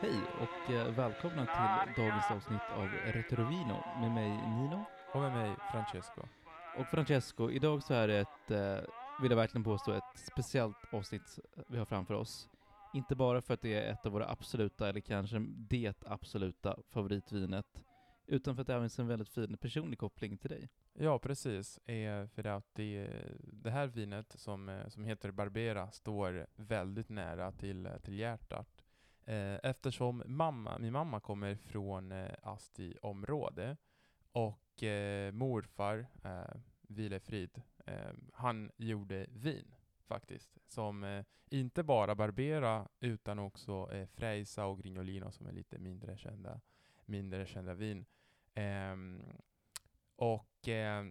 Hej och eh, välkomna till dagens avsnitt av Retrovino med mig Nino. Och med mig Francesco. Och Francesco, idag så är det ett, eh, vill jag verkligen påstå, ett speciellt avsnitt vi har framför oss. Inte bara för att det är ett av våra absoluta, eller kanske det absoluta favoritvinet, utan för att det även är en väldigt fin personlig koppling till dig. Ja, precis. Eh, för att det, det här vinet som, som heter Barbera står väldigt nära till, till hjärtat. Eh, eftersom mamma, min mamma kommer från eh, Asti-område och eh, morfar, eh, Vilefrid, eh, han gjorde vin faktiskt. Som eh, inte bara Barbera utan också eh, Freisa och Grignolino som är lite mindre kända, mindre kända vin. Ehm, och eh,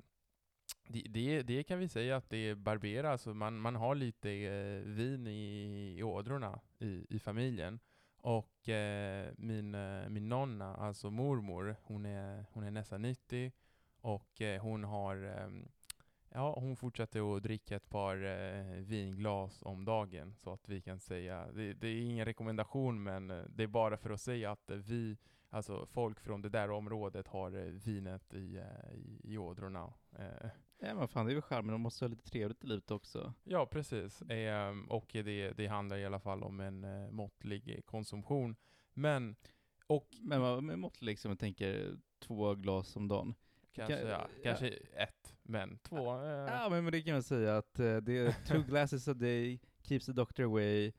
det, det, det, kan vi säga att det är Barbera, alltså man, man har lite eh, vin i, i ådrorna i, i familjen. Och eh, min, eh, min nonna, alltså mormor, hon är, hon är nästan 90 och eh, hon har ehm, Ja, hon fortsätter att dricka ett par eh, vinglas om dagen. Så att vi kan säga, det, det, är ingen rekommendation men eh, det är bara för att säga att vi, alltså folk från det där området har eh, vinet i, eh, i, i ådrorna. Eh. Ja men fan, det är väl charmen, de måste ha lite trevligt i livet också. Ja, precis. Eh, och det, det handlar i alla fall om en måttlig konsumtion. Men, och... Men vad med måttlig liksom, jag tänker två glas om dagen. Kanske, kan, ja, kanske ja. ett, men två. Eh. Ja, men, men det kan man säga att det är two glasses a day, keeps the doctor away,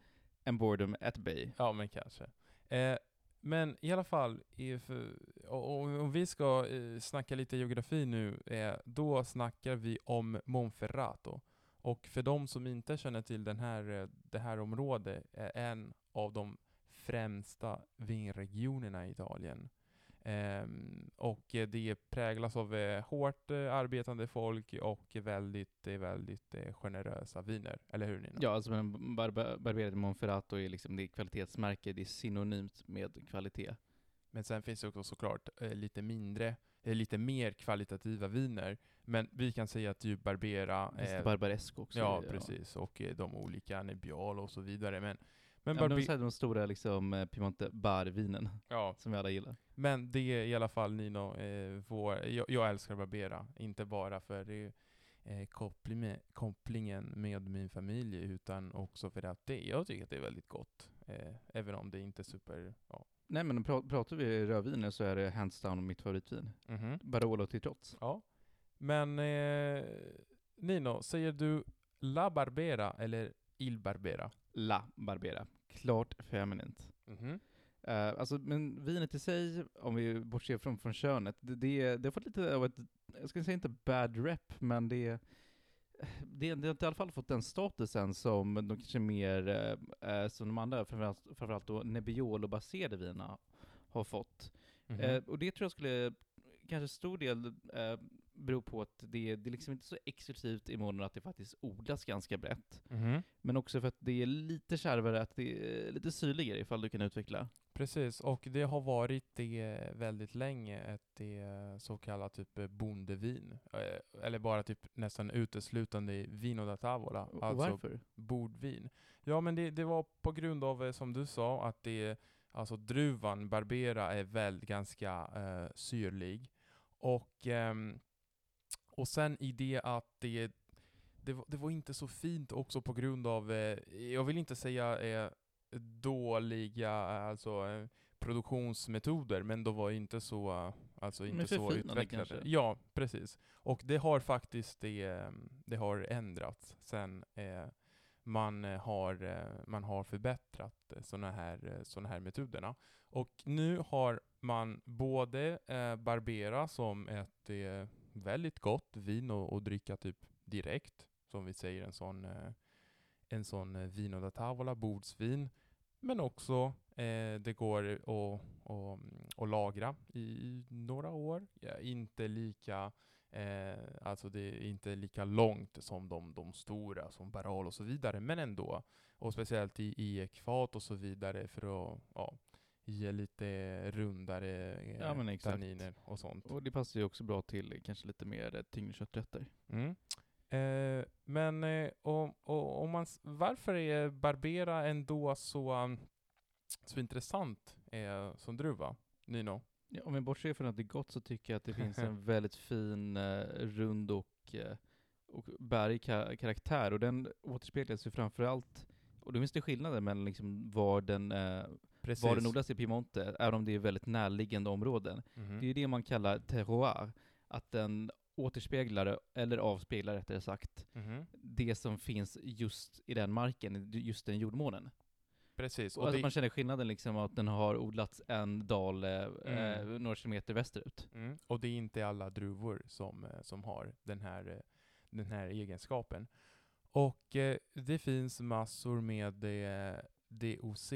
and boredom at bay. Ja, men kanske. Eh, men i alla fall, om vi ska eh, snacka lite geografi nu, eh, då snackar vi om Monferrato. Och för de som inte känner till den här, eh, det här området, är en av de främsta vinregionerna i Italien. Um, och det präglas av eh, hårt eh, arbetande folk och väldigt, eh, väldigt generösa viner. Eller hur Nina? Ja, alltså Barba Barberati Monferrato är liksom det kvalitetsmärke, det är synonymt med kvalitet. Men sen finns det också såklart lite mindre, lite mer kvalitativa viner. Men vi kan säga att ju Barbera... Eh, Barbaresco också. Ja, precis. Och de olika Nebbiolo och så vidare. Men men ja, de, de stora liksom, eh, Piemonte Bar-vinen, ja. som vi alla gillar. Men det är i alla fall Nino, eh, vår, jag, jag, älskar Barbera, inte bara för det eh, koppling kopplingen med min familj, utan också för att det, jag tycker att det är väldigt gott. Eh, även om det inte är super, ja. Nej men pra pratar vi rödviner så är det hands down mitt favoritvin. Mm -hmm. Barolo till trots. Ja. Men eh, Nino, säger du La Barbera eller Il Barbera? La Barbera. Klart feminint. Mm -hmm. uh, alltså, men vinet i sig, om vi bortser från, från könet, det, det, det har fått lite av ett, jag ska säga inte bad rep, men det, det, det har i alla fall fått den statusen som de kanske mer, uh, som de andra, framförallt, framförallt då Nebbiolo-baserade viner har fått. Mm -hmm. uh, och det tror jag skulle kanske stor del beror på att det, det är liksom inte så exklusivt i månaden att det faktiskt odlas ganska brett. Mm. Men också för att det är lite kärvare, att det är lite syrligare ifall du kan utveckla. Precis, och det har varit det väldigt länge, ett det så kallat typ bondevin. Eh, eller bara typ nästan uteslutande vino da tavola. Alltså Varför? bordvin. Ja men det, det var på grund av, eh, som du sa, att det Alltså druvan Barbera är väl ganska eh, syrlig. Och, ehm, och sen i det att det, det, var, det var inte så fint också på grund av, eh, jag vill inte säga eh, dåliga alltså, eh, produktionsmetoder, men de var inte så, alltså inte så utvecklade. Kanske. Ja, precis. Och det har faktiskt det, det har ändrats sen eh, man har, man har förbättrat sådana här, såna här metoderna. Och nu har man både eh, Barbera som ett eh, väldigt gott vin att dricka typ direkt, som vi säger en sån, eh, en sån eh, vino da tavola, bordsvin, men också eh, det går att, att, att lagra i några år. Ja, inte lika Eh, alltså det är inte lika långt som de, de stora, som Barol och så vidare, men ändå. Och speciellt i, i ekfat och så vidare för att ja, ge lite rundare eh, ja, men tanniner och sånt. Och det passar ju också bra till kanske lite mer tyngre kötträtter. Mm. Eh, men eh, om, om man, varför är Barbera ändå så, så intressant är som druva, Nino? Ja, om vi bortser från att det är gott så tycker jag att det finns en väldigt fin, eh, rund och, eh, och bärig ka karaktär. Och den återspeglas ju framförallt, och då finns det skillnader mellan liksom var den eh, Precis. var den odlas i Piemonte, även om det är väldigt närliggande områden. Mhm. Det är ju det man kallar terroir, att den återspeglar, eller avspeglar rättare sagt, Mhm. det som finns just i den marken, just den jordmånen. Precis. Och Och alltså det, man känner skillnaden liksom att den har odlats en dal eh, eh, Mm. några kilometer västerut. mm, och det är inte alla druvor som, eh, som har den här, eh, den här egenskapen. Och eh, det finns massor med eh, DOC,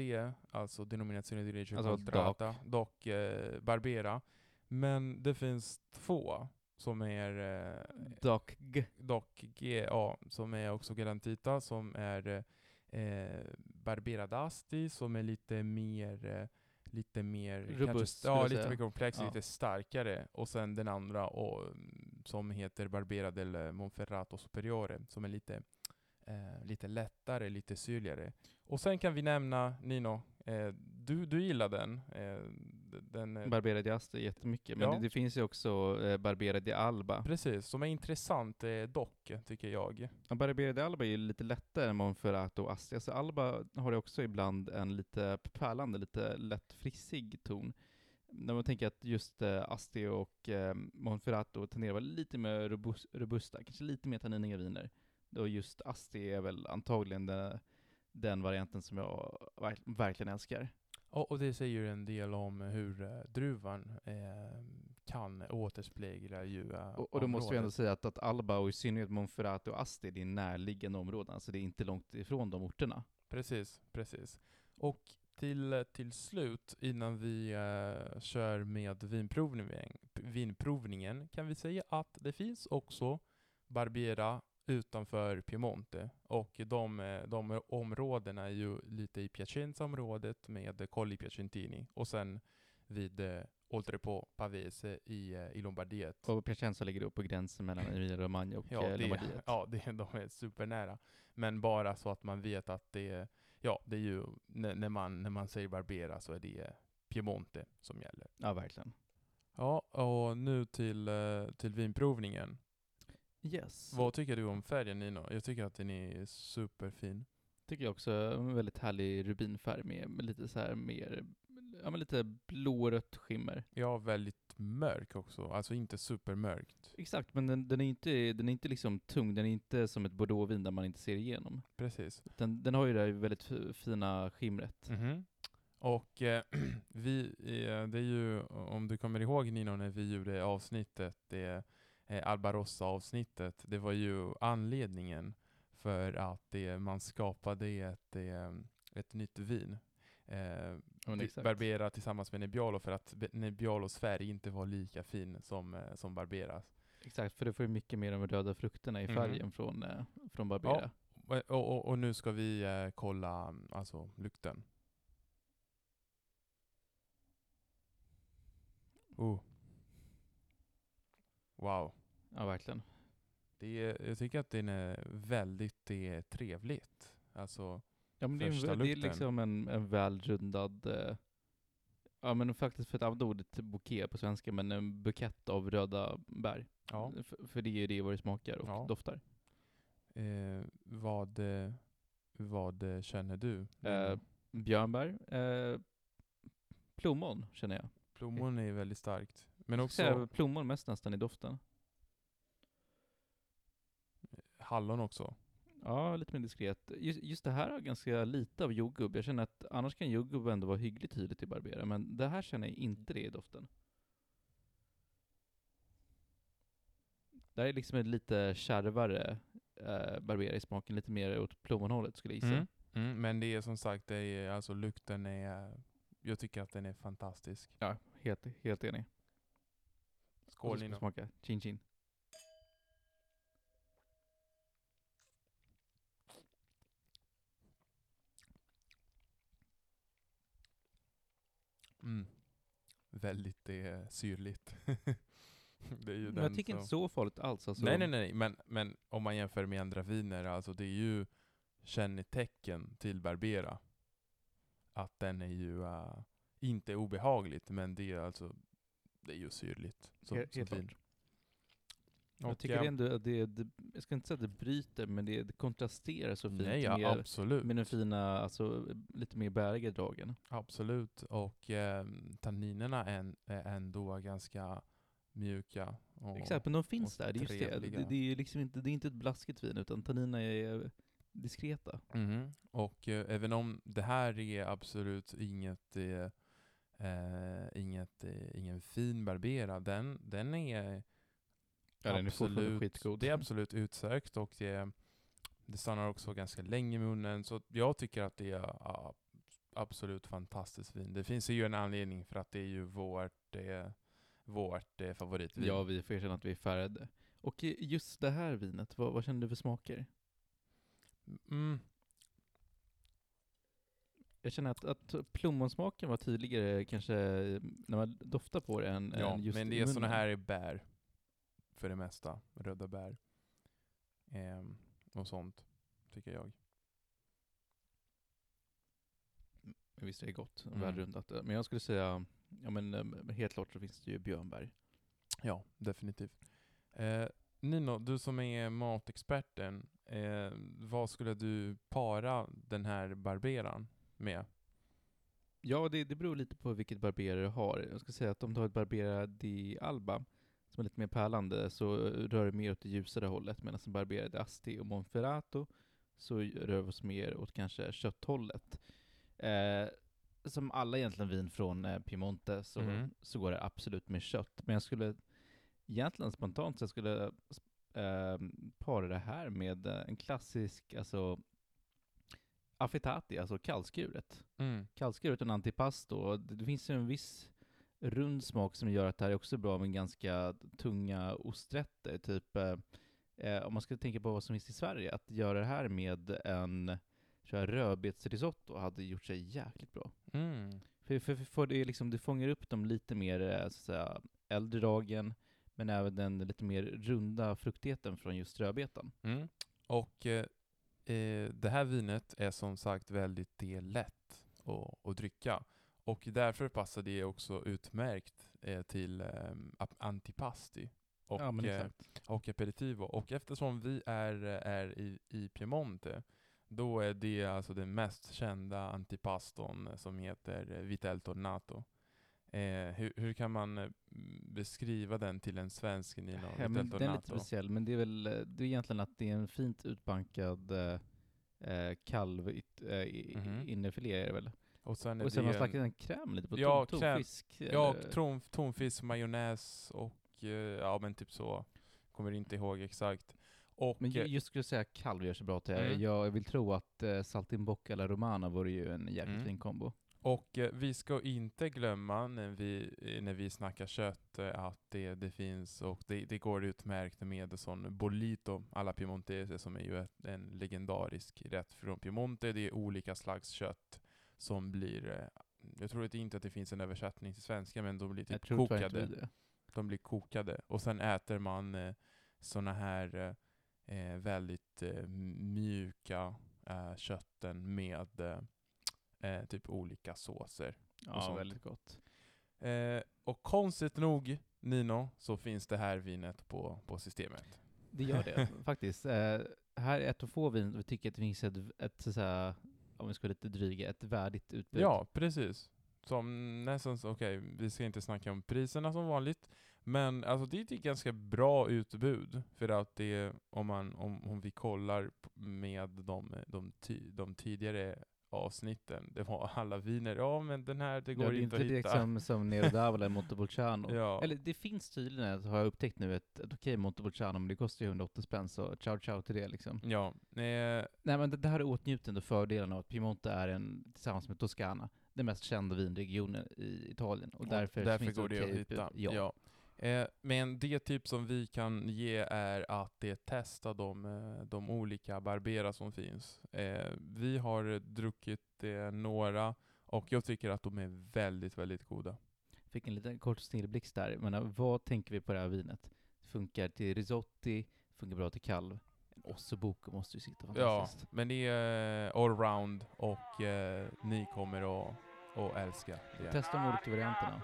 alltså denominazione di origine Alltså colturata, dock eh, Barbera. Men det finns två som är eh, Dock G. dock GA som är också Garantita som är eh, Barbera d'Asti som är lite mer eh, lite mer Robust, kanske, ja, lite mer komplex, Ja. lite starkare. Och sen den andra och, mm, som heter Barbera del Monferrato Superiore som är lite, eh, lite lättare, lite syrligare. Och sen kan vi nämna Nino, eh, du, du gillar den. Eh, den eh, Barbera di Asti jättemycket. Men Ja. det, det finns ju också eh, Barbera di Alba. Precis, som är intressant eh, dock, tycker jag. Ja, Barbera di Alba är ju lite lättare än Monferrato och Asti. Alltså Alba har ju också ibland en lite pärlande, lite lätt frissig ton. När man tänker att just eh, Asti och eh, Monferrato tenderar vara lite mer robust, robusta, kanske lite mer tanniniga viner. Och just Asti är väl antagligen den, den varianten som jag verk, verkligen älskar. Och, och det säger ju en del om hur eh, druvan eh, kan återspegla ju eh, Och, och då måste vi ändå området. säga att, att Alba och i synnerhet Monferrato och Asti, det är närliggande områden, alltså det är inte långt ifrån de orterna. Precis, precis. Och till, till slut, innan vi eh, kör med vinprovningen, vinprovningen, kan vi säga att det finns också Barbera utanför Piemonte. Och de, eh, de områdena är ju lite i Piacenza-området med Colli Piacentini och sen vid eh, Oltre på Pavese i, eh, i Lombardiet. Och Piacenza ligger då på gränsen mellan Emilia Romagna och Ja, det, Lombardiet. ja det, de är supernära. Men bara så att man vet att det ja, det är ju, när, man, när man säger Barbera så är det Piemonte som gäller. Ja, verkligen. Ja, och nu till, till vinprovningen. Yes. Vad tycker du om färgen Nino? Jag tycker att den är superfin. Tycker jag också, en väldigt härlig rubinfärg med, med lite så här mer, ja men lite blårött skimmer. Ja, väldigt mörk också. Alltså inte supermörkt. Exakt, men den, den är inte, den är inte liksom tung, den är inte som ett bordeauxvin där man inte ser igenom. Precis. Den, den har ju det här väldigt fina skimret. Mhm. Och eh, vi, eh, det är ju, om du kommer ihåg Nino, när vi gjorde avsnittet, det eh, Albarossa-avsnittet, det var ju anledningen för att det, man skapade ett, eh, ett nytt vin. Eh, Ja, exakt. Barbera tillsammans med Nebbiolo för att Nebbiolos färg inte var lika fin som, eh, som Barberas. Exakt, för du får ju mycket mer av de röda frukterna i Mhm. färgen från, eh, från Barbera. Och, och, och, och nu ska vi eh, kolla mm, alltså, lukten. Oh. Wow. Ja, verkligen. Det är, jag tycker att den är väldigt det är trevligt. Alltså, Ja, men det är, en- Första det är lukten. liksom en, en välrundad, eh, ja men faktiskt för att använda ordet bouquet på svenska, men en bukett av röda bär. ja. För, för det är ju det vad det smakar och Ja. doftar. Eh, vad, eh, vad eh, känner du? Eh, björnbär, eh, plommon känner jag. Plommon är väldigt starkt. Men också plommon mest nästan i doften. Hallon också. Ja, lite mer diskret. Just, just det här har ganska lite av jordgubb. Jag känner att annars kan jordgubb ändå vara hyggligt tydligt i Barbera, men det här känner jag inte det i doften. Det här är liksom en lite kärvare eh, Barbera i smaken, lite mer åt plommonhållet skulle jag gissa. Mm. Mm, men det är som sagt, det är, alltså lukten är, jag tycker att den är fantastisk. Ja, helt, helt enig. Skål Nino. smaka. Chin chin. Mm. Väldigt eh, syrligt. det är ju Men jag tycker som... inte så farligt alls. Alltså, Nej, nej, nej, men, men om man jämför med andra viner, alltså det är ju kännetecken till Barbera. att den är ju uh, inte obehagligt, men det är alltså det är ju syrligt. Som, Helt- som klart. Jag tycker ja, ändå att det, det, jag ska inte säga att det bryter, men det, det kontrasterar så fint Nej, ja, med, absolut. med den fina, alltså lite mer bäriga dragen. Absolut. Och eh, tanninerna är, är ändå ganska mjuka. Och, Exakt, men de finns där. Det är just det. Det, det är liksom inte, det är inte ett blaskigt vin, utan tanninerna är diskreta. Mhm. Och eh, även om det här är absolut inget, eh, eh, inget eh, ingen fin barbera, den, den är Ja, den är fortfarande skitgod. Det är absolut utsökt och det, det stannar också ganska länge i munnen. Så jag tycker att det är ja, absolut fantastiskt vin. Det finns ju en anledning för att det är ju vårt, eh, vårt eh, favoritvin. Ja, vi får erkänna att vi är färgade. Och just det här vinet, vad, vad känner du för smaker? Mm, Jag känner att, att plommonsmaken var tydligare kanske när man doftar på det än, ja, än just men det är munnen. här bär för det mesta. Röda bär. Ehm, och sånt, tycker jag. Men Visst är det gott, Mm. välrundat. Men jag skulle säga, ja men eh, helt klart så finns det ju björnbär. Ja, definitivt. Eh, Nino, du som är matexperten, eh, vad skulle du para den här barberan med? Ja, det, det beror lite på vilket barberare du har. Jag ska säga att om du har ett Barbera di Alba, är lite mer pärlande, så rör det mer åt det ljusare hållet, medan en Barbera di Asti och Monferrato så rör vi oss mer åt kanske kötthållet. Eh, som alla egentligen vin från eh, Piemonte så, Mhm. så går det absolut med kött. Men jag skulle egentligen spontant så jag skulle eh, para det här med eh, en klassisk, alltså affitati, alltså kallskuret Mm. kallskuret och en antipasto. Det finns ju en viss rund smak som gör att det här är också bra med ganska tunga osträtter. Typ, eh, eh, om man ska tänka på vad som finns i Sverige, att göra det här med en rödbetsrisotto hade gjort sig jäkligt bra. Mm. För, för, för, för det är liksom, du fångar upp de lite mer eh, så säga, äldre dragen, men även den lite mer runda fruktigheten från just rödbetan. Mm. Och eh, eh, det här vinet är som sagt väldigt det lätt att, att dricka. Och därför passar det också utmärkt eh, till eh, antipasti och, ja, eh, och aperitivo. Och eftersom vi är, är i, i Piemonte, då är det alltså den mest kända antipaston som heter Vitel Tornato. Eh, hur, hur kan man eh, beskriva den till en svensk Nino? Ja, den är lite speciell, men det är väl eh, det är egentligen att det är en fint utbankad eh, eh, kalv eh, i- Mhm. innerfilé är det väl? Och sen Och sen har man slagit en kräm lite på Ja, kräm. tonfisk. Ja, eller- ton, tonfisk, majonnäs och eh, ja men typ så. Kommer inte ihåg exakt. Och Men ju- eh, just skulle jag säga kalv gör sig bra till. Mm. Jag vill tro att eh, saltimbocca alla romana vore ju en jäkligt Mm. fin kombo. Och eh, vi ska inte glömma när vi, när vi snackar kött att det, det finns och det, det går utmärkt med sån bolito alla piemontese som är ju ett, en legendarisk rätt från Piemonte. Det är olika slags kött som blir, eh, jag tror inte att det finns en översättning till svenska men de blir typ kokade. De blir kokade och sen äter man eh, såna här eh, eh, väldigt eh, mjuka eh, kötten med typ olika såser. Ja, sånt. väldigt gott. Och konstigt nog, Nino, så finns det här vinet på, på systemet. Det gör det faktiskt. Här är ett av få vin vi tycker att det finns ett, ett säga, om vi ska vara lite dryga, ett värdigt utbud. Ja, precis. Som nästan, okej, okay, vi ska inte snacka om priserna som vanligt, men alltså det är ett ganska bra utbud. För att det, om, man, om, om vi kollar med de, de, ty, de tidigare avsnitten, det var alla viner, ja men den här, det Ja, går det är inte inte att direkt hitta. som, som Nero d'Avola eller Montepulciano. Ja. Eller det finns tydligen, har jag upptäckt nu, ett, ett okej Montepulciano, men det kostar ju 180 spänn, så ciao ciao till det liksom. Ja, eh, Nej men det, det här är åtnjuten och fördelen av att Piemonte är en, tillsammans med Toscana, den mest kända vinregionen i Italien. Och därför, därför finns går det att hitta. Ja. Ja. Eh, men det tips som vi kan ge är att det testa de, eh, de olika Barbera som finns. Eh, vi har druckit några och jag tycker att de är väldigt, väldigt goda. Fick en liten kort snilleblixt där. Men vad tänker vi på det här vinet? Funkar till risotti, funkar bra till kalv. Ossobuco måste ju sitta Ja, fantastiskt. men det är allround och eh, ni kommer att, att älska det. Testa de olika varianterna.